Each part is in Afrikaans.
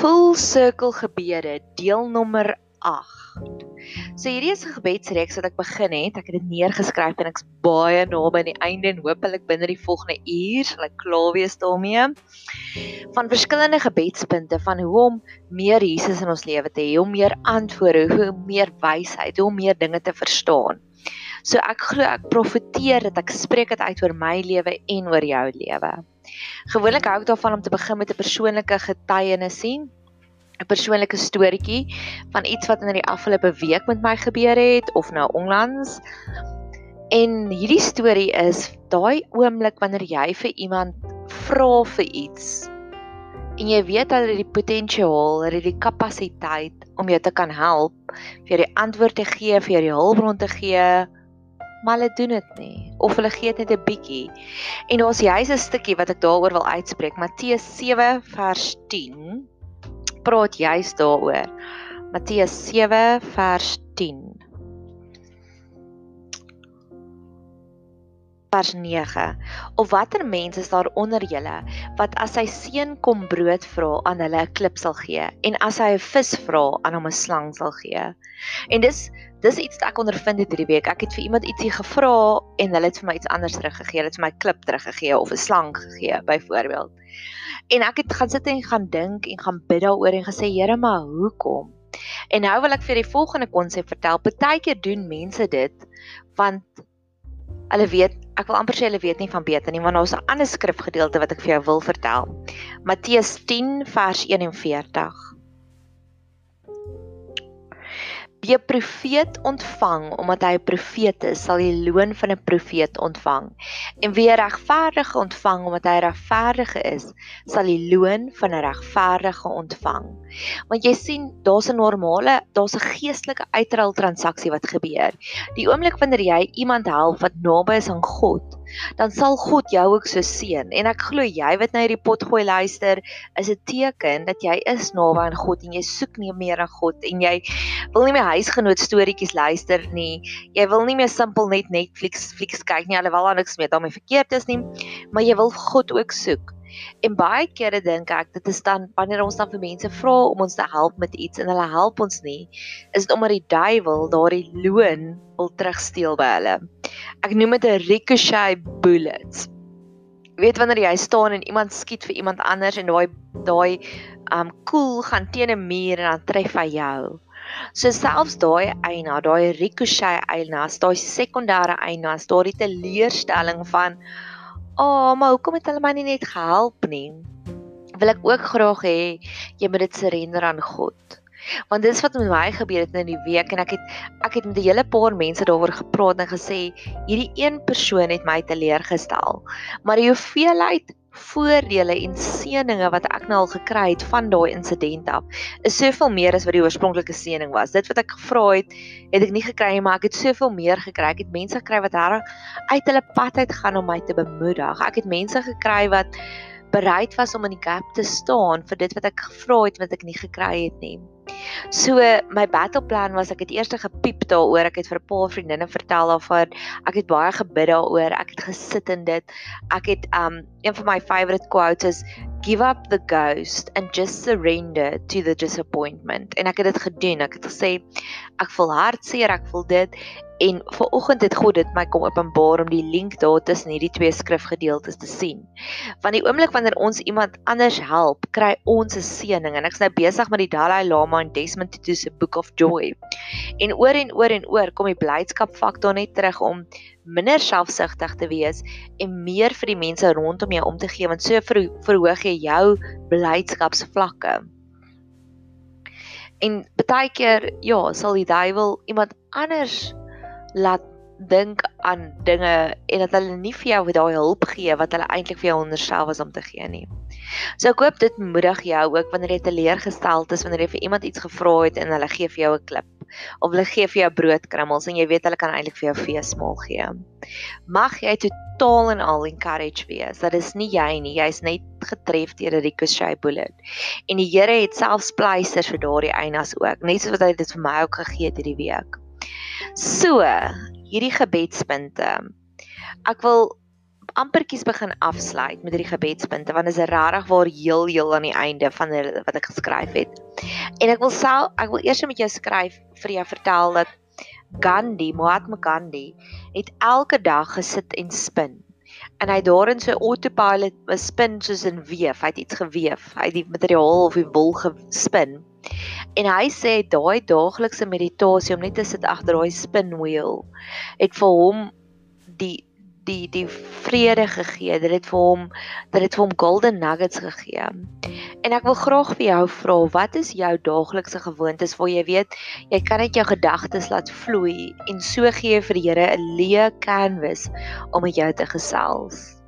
Full circle gebede deel nommer 8. So hierdie is 'n gebedsreeks wat ek begin het. Ek het dit neergeskryf en ek's baie naby aan die einde en hopelik binne die volgende uur sal ek klaar wees daarmee. Van verskillende gebedspunte van hoe om meer Jesus in ons lewe te hê, hoe meer antwoorde, hoe meer wysheid, hoe meer dinge te verstaan. So ek glo ek profeteer dat ek spreek dit uit oor my lewe en oor jou lewe. Gewoonlik hou ek daarvan om te begin met 'n persoonlike getuienis. 'n persoonlike storieetjie van iets wat in die afgelope week met my gebeur het of nou onlangs. En hierdie storie is daai oomblik wanneer jy vir iemand vra vir iets en jy weet hulle die potensiaal, hulle die kapasiteit om jou te kan help, vir jou die antwoord te gee, vir jou die hulpbron te gee, maar hulle doen dit nie of hulle gee net 'n bietjie. En daar's juis 'n stukkie wat ek daaroor wil uitspreek, Matteus 7 vers 10 praat juis daaroor. Matteus 7 vers 10. Vers 9. Of watter mens is daar onder julle wat as sy seun kom brood vra aan hulle 'n klip sal gee en as hy 'n vis vra aan hom 'n slang sal gee? En dis dis iets wat ek ondervind het hierdie week. Ek het vir iemand ietsie gevra en hulle het vir my iets anders teruggegee. Hulle het vir my klip teruggegee of 'n slang gegee byvoorbeeld. En ek het gaan sit en gaan dink en gaan bid daaroor en gesê Here, maar hoekom? En nou wil ek vir die volgende konsep vertel. Partykeer doen mense dit want hulle weet, ek wil amper sê hulle weet nie van beter nie, want daar's 'n ander skrifgedeelte wat ek vir jou wil vertel. Matteus 10 vers 41. Wie 'n profeet ontvang omdat hy 'n profeet is, sal die loon van 'n profeet ontvang. En wie 'n regverdige ontvang omdat hy regverdige is, sal die loon van 'n regverdige ontvang. Want jy sien, daar's 'n normale, daar's 'n geestelike uitruil transaksie wat gebeur. Die oomblik wanneer jy iemand help wat naby is aan God, dan sal God jou ook so seën. En ek glo jy wat nou hierdie pot gooi luister, is 'n teken dat jy is naby aan God en jy soek nie meer aan God en jy wil nie meer huisgenoot storieetjies luister nie. Jy wil nie meer simpel net Netflix flieks kyk nie alhoewel daar niks mee daarmee verkeerd is nie, maar jy wil God ook soek. En baie kere dink ek dit is dan wanneer ons dan vir mense vra om ons te help met iets en hulle help ons nie, is dit omdat die duiwel daardie loon wil terugsteel by hulle. Ek noem dit 'n ricochet bullets. Jy weet wanneer jy staan en iemand skiet vir iemand anders en daai daai um koel gaan teen 'n muur en dan tref hy jou. So selfs daai eina, daai ricochet eina, daai sekondêre eina, daai teleurstelling van "Ag, oh, maar hoekom het hulle my nie net gehelp nie?" Wil ek ook graag hê jy moet dit surrender aan God. Want dis wat met my gebeur het in die week en ek het ek het met 'n hele paar mense daaroor gepraat en gesê hierdie een persoon het my teleurgestel. Maar die hoeveelheid voordele en seëninge wat ek nou al gekry het van daai insident af is soveel meer as wat die oorspronklike seëning was. Dit wat ek gevra het, het ek nie gekry nie, maar ek het soveel meer gekry. Ek het mense gekry wat reg uit hulle pad uit gaan om my te bemoedig. Ek het mense gekry wat bereid was om in die gap te staan vir dit wat ek gevra het wat ek nie gekry het nie. So my battle plan was ek het eers gepiep daaroor. Ek het vir 'n paar vriendinne vertel daarvan. Ek het baie gebid daaroor. Ek het gesit in dit. Ek het um een van my favourite quotes is give up the ghost and just surrender to the disappointment. En ek het dit gedoen. Ek het gesê ek voel hartseer, ek voel dit En ver oggend het God dit my kom openbaar om die link daar tussen hierdie twee skrifgedeeltes te sien. Want die oomblik wanneer ons iemand anders help, kry ons 'n seëning en ek's nou besig met die Dalai Lama en Desmond Tutu se Book of Joy. En oor en oor en oor kom die blydskap faktor net terug om minder selfsugtig te wees en meer vir die mense rondom jou om te gee want so verhoog jy jou blydskapsvlakke. En baie keer ja, sal die duiwel iemand anders laat dink aan dinge en dat hulle nie vir jou daai hulp gee wat hulle eintlik vir jou onderself was om te gee nie. So ek hoop dit moedig jou ook wanneer jy teleurgestel is wanneer jy vir iemand iets gevra het en hulle gee vir jou 'n klip of hulle gee vir jou broodkrummels en jy weet hulle kan eintlik vir jou feesmaal gee. Mag jy totaal en al encourage wees. Dat is nie jy nie, jy's net getref deur 'n ricochet bullet. En die Here het selfs pleisters vir daardie einas ook, net soos wat hy dit vir my ook gegee het hierdie week. So, hierdie gebedspunte. Ek wil ampertjies begin afsluit met hierdie gebedspunte want dit is regtig waar heel heel aan die einde van wat ek geskryf het. En ek wil self ek wil eers met jou skryf vir jou vertel dat Gandhi, Mahatma Gandhi, het elke dag gesit en spin. En hy daarin sy autopilot spin soos 'n weef, hy het iets geweef, hy het die materiaal of die wol gespin. En hy sê daai daaglikse meditasie om net te sit agter daai spinwheel het vir hom die die die vrede gegee. Dit het vir hom dit vir hom golden nuggets gegee. En ek wil graag vir jou vra, wat is jou daaglikse gewoontes waar jy weet jy kan net jou gedagtes laat vloei en so gee vir die Here 'n leë canvas om met jou te gesels?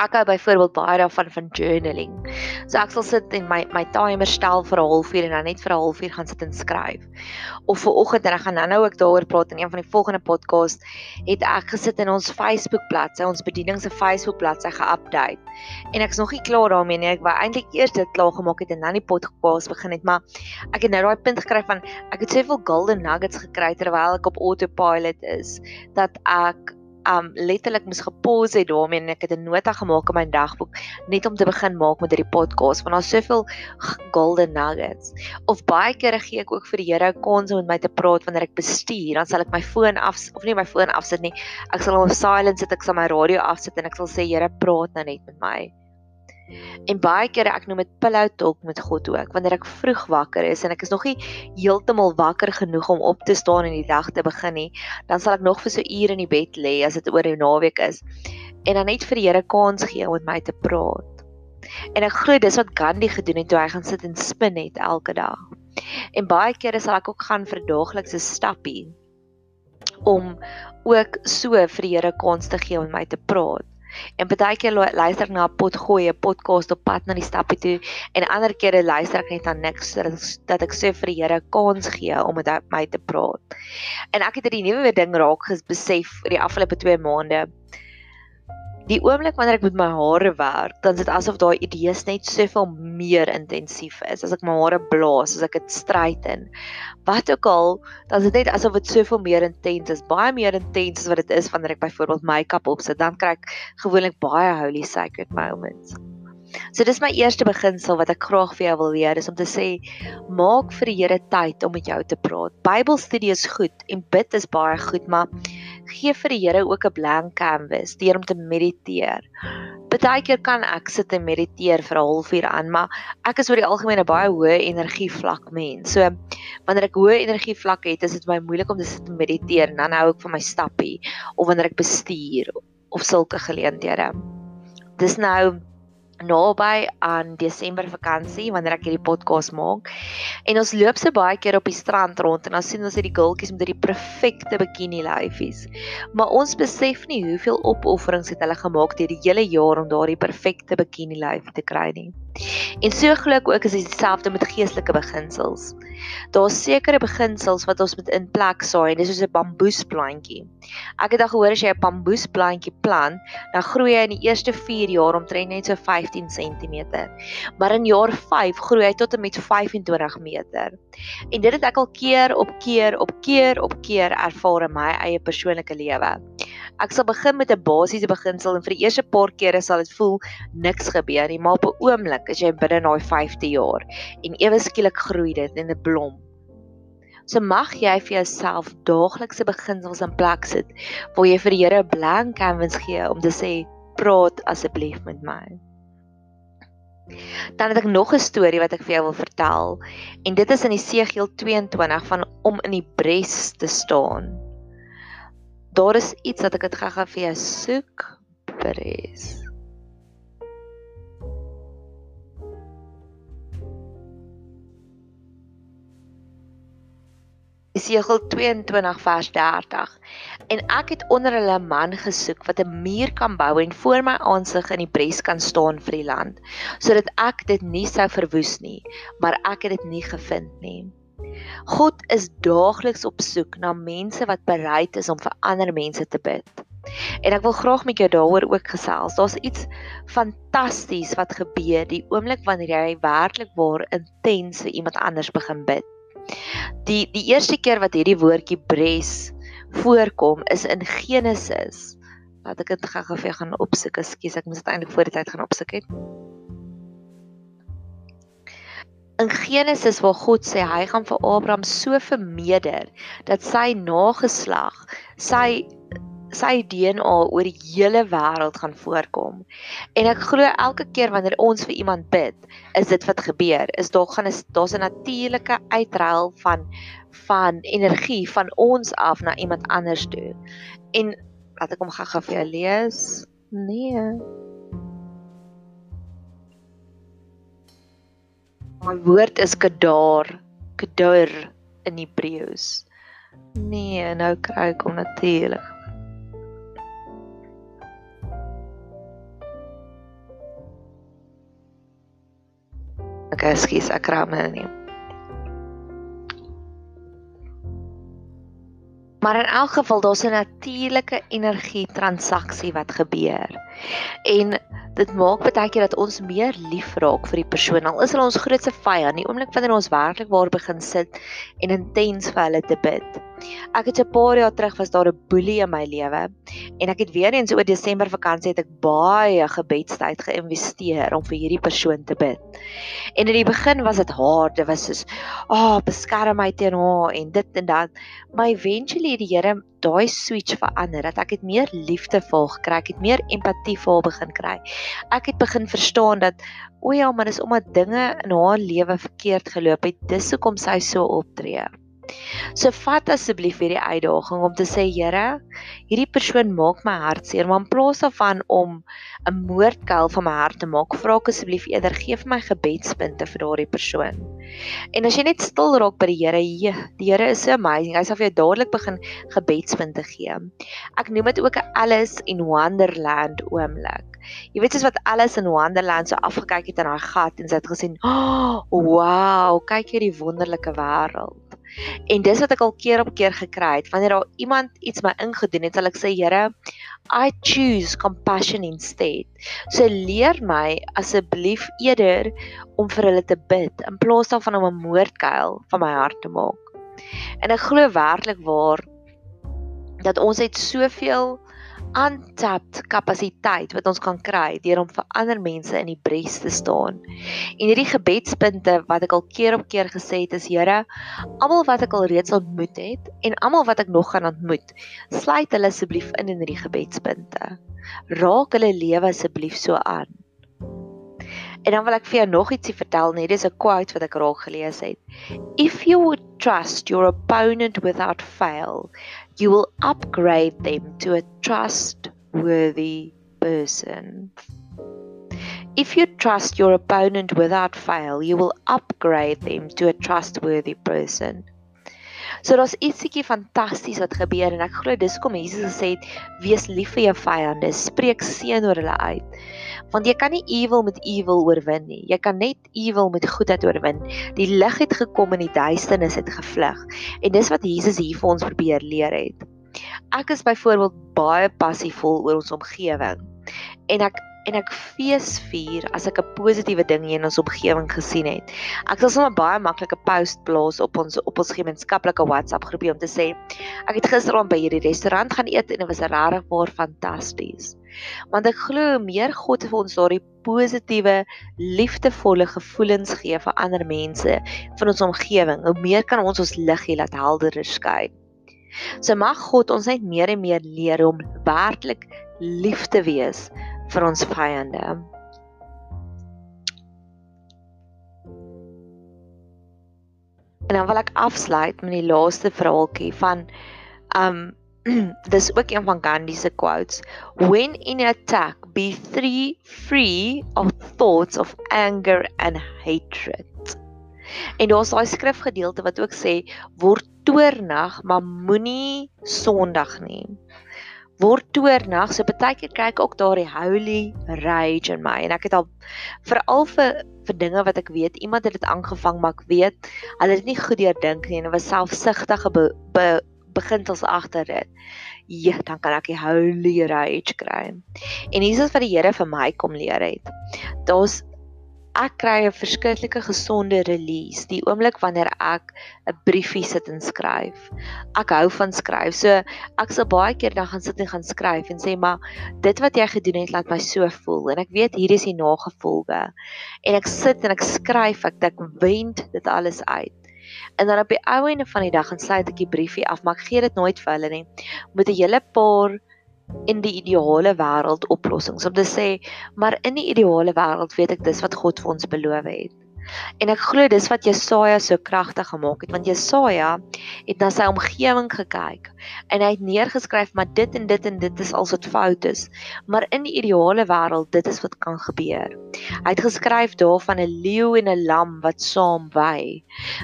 Ek hou byvoorbeeld baie daarvan van journaling. So ek sal sit en my my timer stel vir 'n halfuur en dan net vir 'n halfuur gaan sit en skryf. Of vir oggend en ek gaan nou-nou ook daaroor praat in een van die volgende podcast, het ek gesit in ons Facebook bladsy, ons bediening se Facebook bladsy ge-update. En ek's nog nie klaar daarmee nie. Ek wou eintlik eers dit klaar gemaak het en dan die podcast begin het, maar ek het nou daai punt gekry van ek het soveel golden nuggets gekry terwyl ek op autopilot is dat ek um letterlik moes gepause het daarmee en ek het 'n nota gemaak in my dagboek net om te begin maak met hierdie podcast want daar's soveel golden nuggets. Of baie kere gee ek ook vir die Here 'n kans om met my te praat wanneer ek bestuur, dan sal ek my foon af of nie my foon afsit nie. Ek sal hom op silent sit, ek sal my radio afsit en ek sal sê Here, praat nou net met my. En baie kere ek noem dit pillow talk met God ook wanneer ek vroeg wakker is en ek is nog nie heeltemal wakker genoeg om op te staan en die dag te begin nie, dan sal ek nog vir so ure in die bed lê as dit oor 'n naweek is en dan net vir die Here kans gee om met my te praat. En ek glo dis wat Gandhi gedoen het toe hy gaan sit en spin het elke dag. En baie kere sal ek ook gaan vir daaglikse stappie om ook so vir die Here kans te gee om met my te praat. En baie keer luister ek na 'n pot gooi, 'n podcast op pad na die stappie toe en ander kere luister ek net aan niks dat ek sê vir die Here kans gee om met my te praat. En ek het hierdie nuwe ding raak besef oor die afgelope 2 maande die oomblik wanneer ek met my hare werk, dan is dit asof daai idees net soveel meer intensief is. As ek my hare blaas, as ek dit straighten, wat ook al, dan is dit net asof dit soveel meer intens is, baie meer intens as wat dit is wanneer ek byvoorbeeld make-up opsit. Dan kry ek gewoonlik baie holy sacred moments. So dis my eerste beginsel wat ek graag vir jou wil leer, is om te sê maak vir die Here tyd om met jou te praat. Bybelstudie is goed en bid is baie goed, maar gee vir die Here ook 'n blank canvas deur om te mediteer. Partykeer kan ek sit en mediteer vir 'n halfuur aan, maar ek is oor die algemeen 'n baie hoë energie vlak mens. So wanneer ek hoë energie vlak het, is dit my moeilik om te sit en mediteer en dan hou ek vir my stappie of wanneer ek bestuur of sulke geleenthede. Dis nou naby aan Desember vakansie wanneer ek hierdie podcast maak. En ons loop se baie keer op die strand rond en dan sien ons hierdie gultjies met hierdie perfekte bikini lyfies. Maar ons besef nie hoeveel opofferings het hulle gemaak deur die hele jaar om daardie perfekte bikini lyf te kry nie. En so glo ek ook is dit dieselfde met geestelike beginsels. Daar's sekere beginsels wat ons moet in plek saai, dis soos 'n bamboesplantjie. Ek het al gehoor as jy 'n bamboesplantjie plant, dan groei hy in die eerste 4 jaar omtrent net so 15 cm. Maar in jaar 5 groei hy tot en met 25 meter. En dit het ek al keer op keer op keer op keer ervaar in my eie persoonlike lewe. Ek sal begin met 'n basiese beginsel en vir die eerste paar kere sal dit voel niks gebeur nie, maar op 'n oomblik as jy binne daai 5de jaar en ewe skielik groei dit en dit blom. So mag jy vir jouself daaglikse beginsels in plek sit waar jy vir die Here 'n blank canvas gee om te sê praat asseblief met my. Dan het ek nog 'n storie wat ek vir jou wil vertel en dit is in Esegiel 22 van om in die bres te staan daar is iets wat ek dit gaga vir jou soek pres. Esegiel 22 vers 30 en ek het onder hulle 'n man gesoek wat 'n muur kan bou en voor my aansig in die bres kan staan vir die land sodat ek dit nie sou verwoes nie maar ek het dit nie gevind nie God is daagliks op soek na mense wat bereid is om vir ander mense te bid. En ek wil graag met jou daaroor ook gesels. Daar's iets fantasties wat gebeur die oomblik wanneer jy werklik waar intens vir iemand anders begin bid. Die die eerste keer wat hierdie woordjie bres voorkom is in Genesis Laat ek dit gou-gou vir jou gaan opsoek. Ekskuus, ek moes dit eintlik voor die tyd gaan opsoek het. In Genesis waar God sê hy gaan vir Abraham so vermeerder dat sy nageslag, sy sy DNA oor die hele wêreld gaan voorkom. En ek glo elke keer wanneer ons vir iemand bid, is dit wat gebeur. Is daar gaan is daar's 'n natuurlike uitruil van van energie van ons af na iemand anders toe. En laat ek hom gou-gou vir jou lees. Nee. My woord is kedar, kedar in Hebreëus. Nee, nou kry ek hom natuurlik. Ek kry hom nou nie. Maar in elk geval daar's 'n natuurlike energie transaksie wat gebeur. En dit maak baie keer dat ons meer lief raak vir die persoon. Al is hulle ons grootste vyand, die oomblik wanneer ons werklik waar begin sit en intens vir hulle te bid. Ek het 'n paar jaar terug was daar 'n boelie in my lewe en ek het weer eens oor Desember vakansie het ek baie gebedstyd geïnvesteer om vir hierdie persoon te bid. En in die begin was dit hard, dit was soos, "Ag, oh, beskerm my teen haar en dit en dat." Maar eventually het die Here daai switch verander dat ek het meer liefde vir haar gekry, ek het meer empatie vir haar begin kry. Ek het begin verstaan dat o ja, maar dis omdat dinge in haar lewe verkeerd geloop het, dis hoekom sy so optree. So vat asseblief hierdie uitdaging om te sê Here, hierdie persoon maak my hart seer, maar in plaas daarvan om 'n moordkuil van my hart te maak, vra ek asseblief eerder gee vir my gebedspunte vir daardie persoon. En as jy net stil raak by die Here, jy, die Here is so amazing. Hy sal vir jou dadelik begin gebedspunte gee. Ek noem dit ook 'n Alice in Wonderland oomblik. Jy weet soos wat Alice in Wonderland so afgekyk het in haar gat en sy het gesien, "Oh, wow, kyk hierdie wonderlike wêreld." En dis wat ek al keer op keer gekry het. Wanneer daar iemand iets my ingedoen het, sal ek sê, Here, I choose compassion instead. So leer my asseblief eerder om vir hulle te bid in plaas daarvan om 'n moordkuil van my hart te maak. En ek glo werklik waar dat ons het soveel untapped kapasiteit wat ons kan kry deur om vir ander mense in die bres te staan. En hierdie gebedspunte wat ek al keer op keer gesê het is Here, almal wat ek al reeds ontmoet het en almal wat ek nog gaan ontmoet, sluit hulle asseblief in in hierdie gebedspunte. Raak hulle lewe asseblief so aan. En dan wil ek vir jou nog ietsie vertel, net dis 'n quote wat ek raak gelees het. If you would trust your opponent without fail, you will upgrade them to a trustworthy person. If you trust your opponent without fail, you will upgrade them to a trustworthy person. So daar's ietsiekie fantasties wat gebeur en ek glo dis kom Jesus gesê het wees lief vir jou vyande, spreek seën oor hulle uit. Want jy kan nie evil met evil oorwin nie. Jy kan net evil met goedheid oorwin. Die lig het gekom en die duisternis het gevlug. En dis wat Jesus hier vir ons probeer leer het. Ek is byvoorbeeld baie passievol oor ons omgewing. En ek en ek feesvier as ek 'n positiewe ding in ons omgewing gesien het. Ek sal sommer baie maklike post plaas op ons op ons gemeenskaplike WhatsApp groepie om te sê ek het gisteraand by hierdie restaurant gaan eet en dit was regtig baie fantasties. Want ek glo meer God vir ons daardie positiewe, liefdevolle gevoelens gee vir ander mense van ons omgewing, hoe meer kan ons ons liggie laat helderder skyn. So mag God ons net meer en meer leer om werklik lief te wees vir ons vyande. En dan wil ek afsluit met die laaste verhaaltjie van um dis ook een van Gandhi se quotes when in attack be three free of thoughts of anger and hatred. En daar's daai skrifgedeelte wat ook sê word toornig maar moenie sondig nie word toornig. So baie keer kry ek ook daardie holy rage in my en ek het al veral vir vir dinge wat ek weet iemand het dit aangevang maar ek weet hulle het nie goed deurdink nie en hulle was selfsugtige be, be, beginsels agter dit. Ja, dan kan ek die holy rage kry. En hier is wat die Here vir my kom leer het. Daar's ek kry 'n verskriklike gesonde release die oomblik wanneer ek 'n briefie sit en skryf. Ek hou van skryf. So ek sal baie keer dan gaan sit en gaan skryf en sê maar dit wat jy gedoen het laat my so voel en ek weet hier is die nagevolge. En ek sit en ek skryf, ek dik wend dit alles uit. En dan op die ou einde van die dag gaan sluit ek die briefie af, maar ek gee dit nooit vir hulle nie. Moet 'n hele paar in die ideale wêreld oplossings om te sê maar in die ideale wêreld weet ek dis wat God vir ons beloof het. En ek glo dis wat Jesaja so kragtig gemaak het want Jesaja het na sy omgewing gekyk en hy het neergeskryf maar dit en dit en dit is als wat fout is. Maar in die ideale wêreld dit is wat kan gebeur. Hy het geskryf daarvan 'n leeu en 'n lam wat saam wy.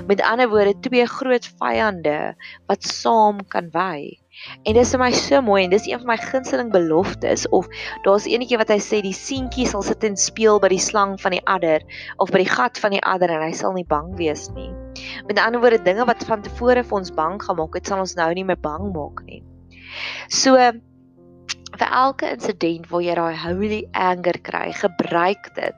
Met ander woorde twee groot vyande wat saam kan wy. En dis vir my so mooi en dis een van my gunsteling beloftes of daar's eenetjie wat hy sê die seentjie sal sit en speel by die slang van die adder of by die gat van die adder en hy sal nie bang wees nie. Met ander woorde dinge wat van tevore vir ons bang gemaak het, sal ons nou nie meer bang maak nie. So vir elke insident waar jy daai holy anger kry, gebruik dit.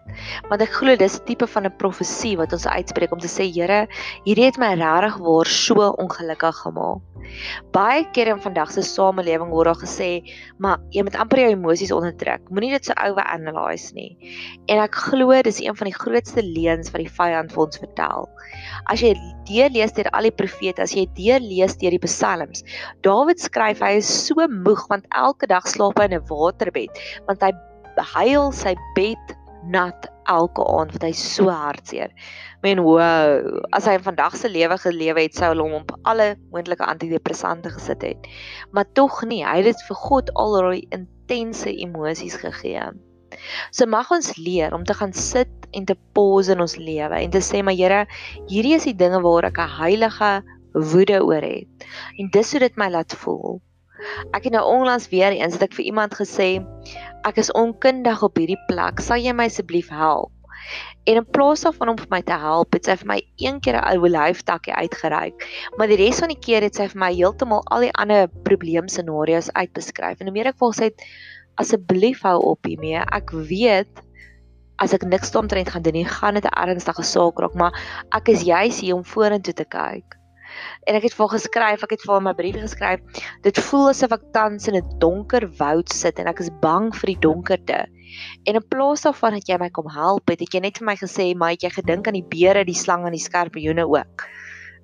Want ek glo dis 'n tipe van 'n profesie wat ons uitspreek om te sê Here, hierdie het my regtig waar so ongelukkig gemaak. Baie kere in vandag se samelewing word daar gesê, maar jy moet amper jou emosies onderdruk. Moenie dit so over-analyse nie. En ek glo dis een van die grootste leuns wat die vyand vir ons vertel. As jy deurlees deur al die profete, as jy deurlees deur die psalms, Dawid skryf hy is so moeg want elke dag slaap hy in 'n waterbed, want hy huil sy bed nat elke aand wat hy so hartseer. Men wow, as hy vandag se lewe gelewe het, sou hom op alle moontlike antidepressante gesit het. Maar tog nie, hy het dit vir God al daai intense emosies gegee. So mag ons leer om te gaan sit en te pause in ons lewe en te sê maar Here, hierdie is die dinge waar ek 'n heilige woede oor het. En dis hoe dit my laat voel. Ek het nou onlangs weer eens het ek vir iemand gesê ek is onkundig op hierdie plek. Sal jy my asseblief help? En in plaas daarvan om vir my te help, het sy vir my een keer 'n olyftakkie uitgereik, maar die res van die keer het sy vir my heeltemal al die ander probleemscenario's uitbeskryf. En hoe meer ek wou sê, asseblief hou op hiermee. Ek weet as ek niks omtrent gaan doen nie, gaan dit 'n ernstige saak raak, maar ek is juis hier om vorentoe te kyk en ek het vir hom geskryf, ek het vir hom 'n brief geskryf. Dit voel asof ek tans in 'n donker woud sit en ek is bang vir die donkerte. En in plaas daarvan dat jy my kom help, het jy net vir my gesê, "Maar het jy gedink aan die beere, die slang en die skorpioene ook?"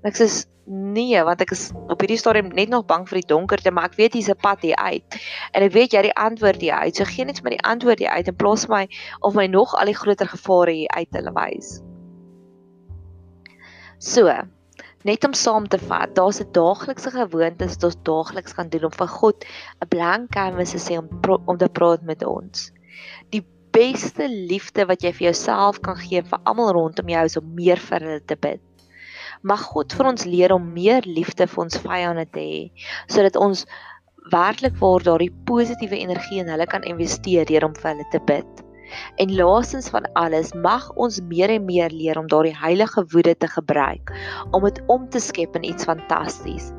En ek sê, "Nee, want ek is op hierdie stadium net nog bang vir die donkerte, maar ek weet hier's 'n pad hier uit." En ek weet jy het die antwoord hier uit. So gee net vir my die antwoord hier uit in plaas van my of my nog al die groter gevare hier uit te wys. So, net om saam te vat, daar's 'n daaglikse gewoonte wat ons daagliks kan doen om vir God 'n blank canvas te sê om om te praat met ons. Die beste liefde wat jy vir jouself kan gee vir almal rondom jou is om meer vir hulle te bid. Mag God vir ons leer om meer liefde vir ons vyande te hê sodat ons werklik waar daardie positiewe energie in hulle kan investeer deur om vir hulle te bid. En laastens van alles mag ons meer en meer leer om daardie heilige woede te gebruik om dit om te skep in iets fantasties.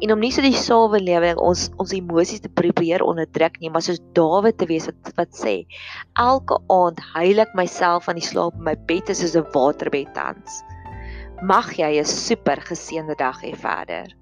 En om nie so die sawe lewe ons ons emosies te probeer onderdruk nie, maar soos Dawid te wees wat wat sê, elke aand heilig myself aan die slaap in my bed soos 'n waterbed tans. Mag jy 'n super geseënde dag hê verder.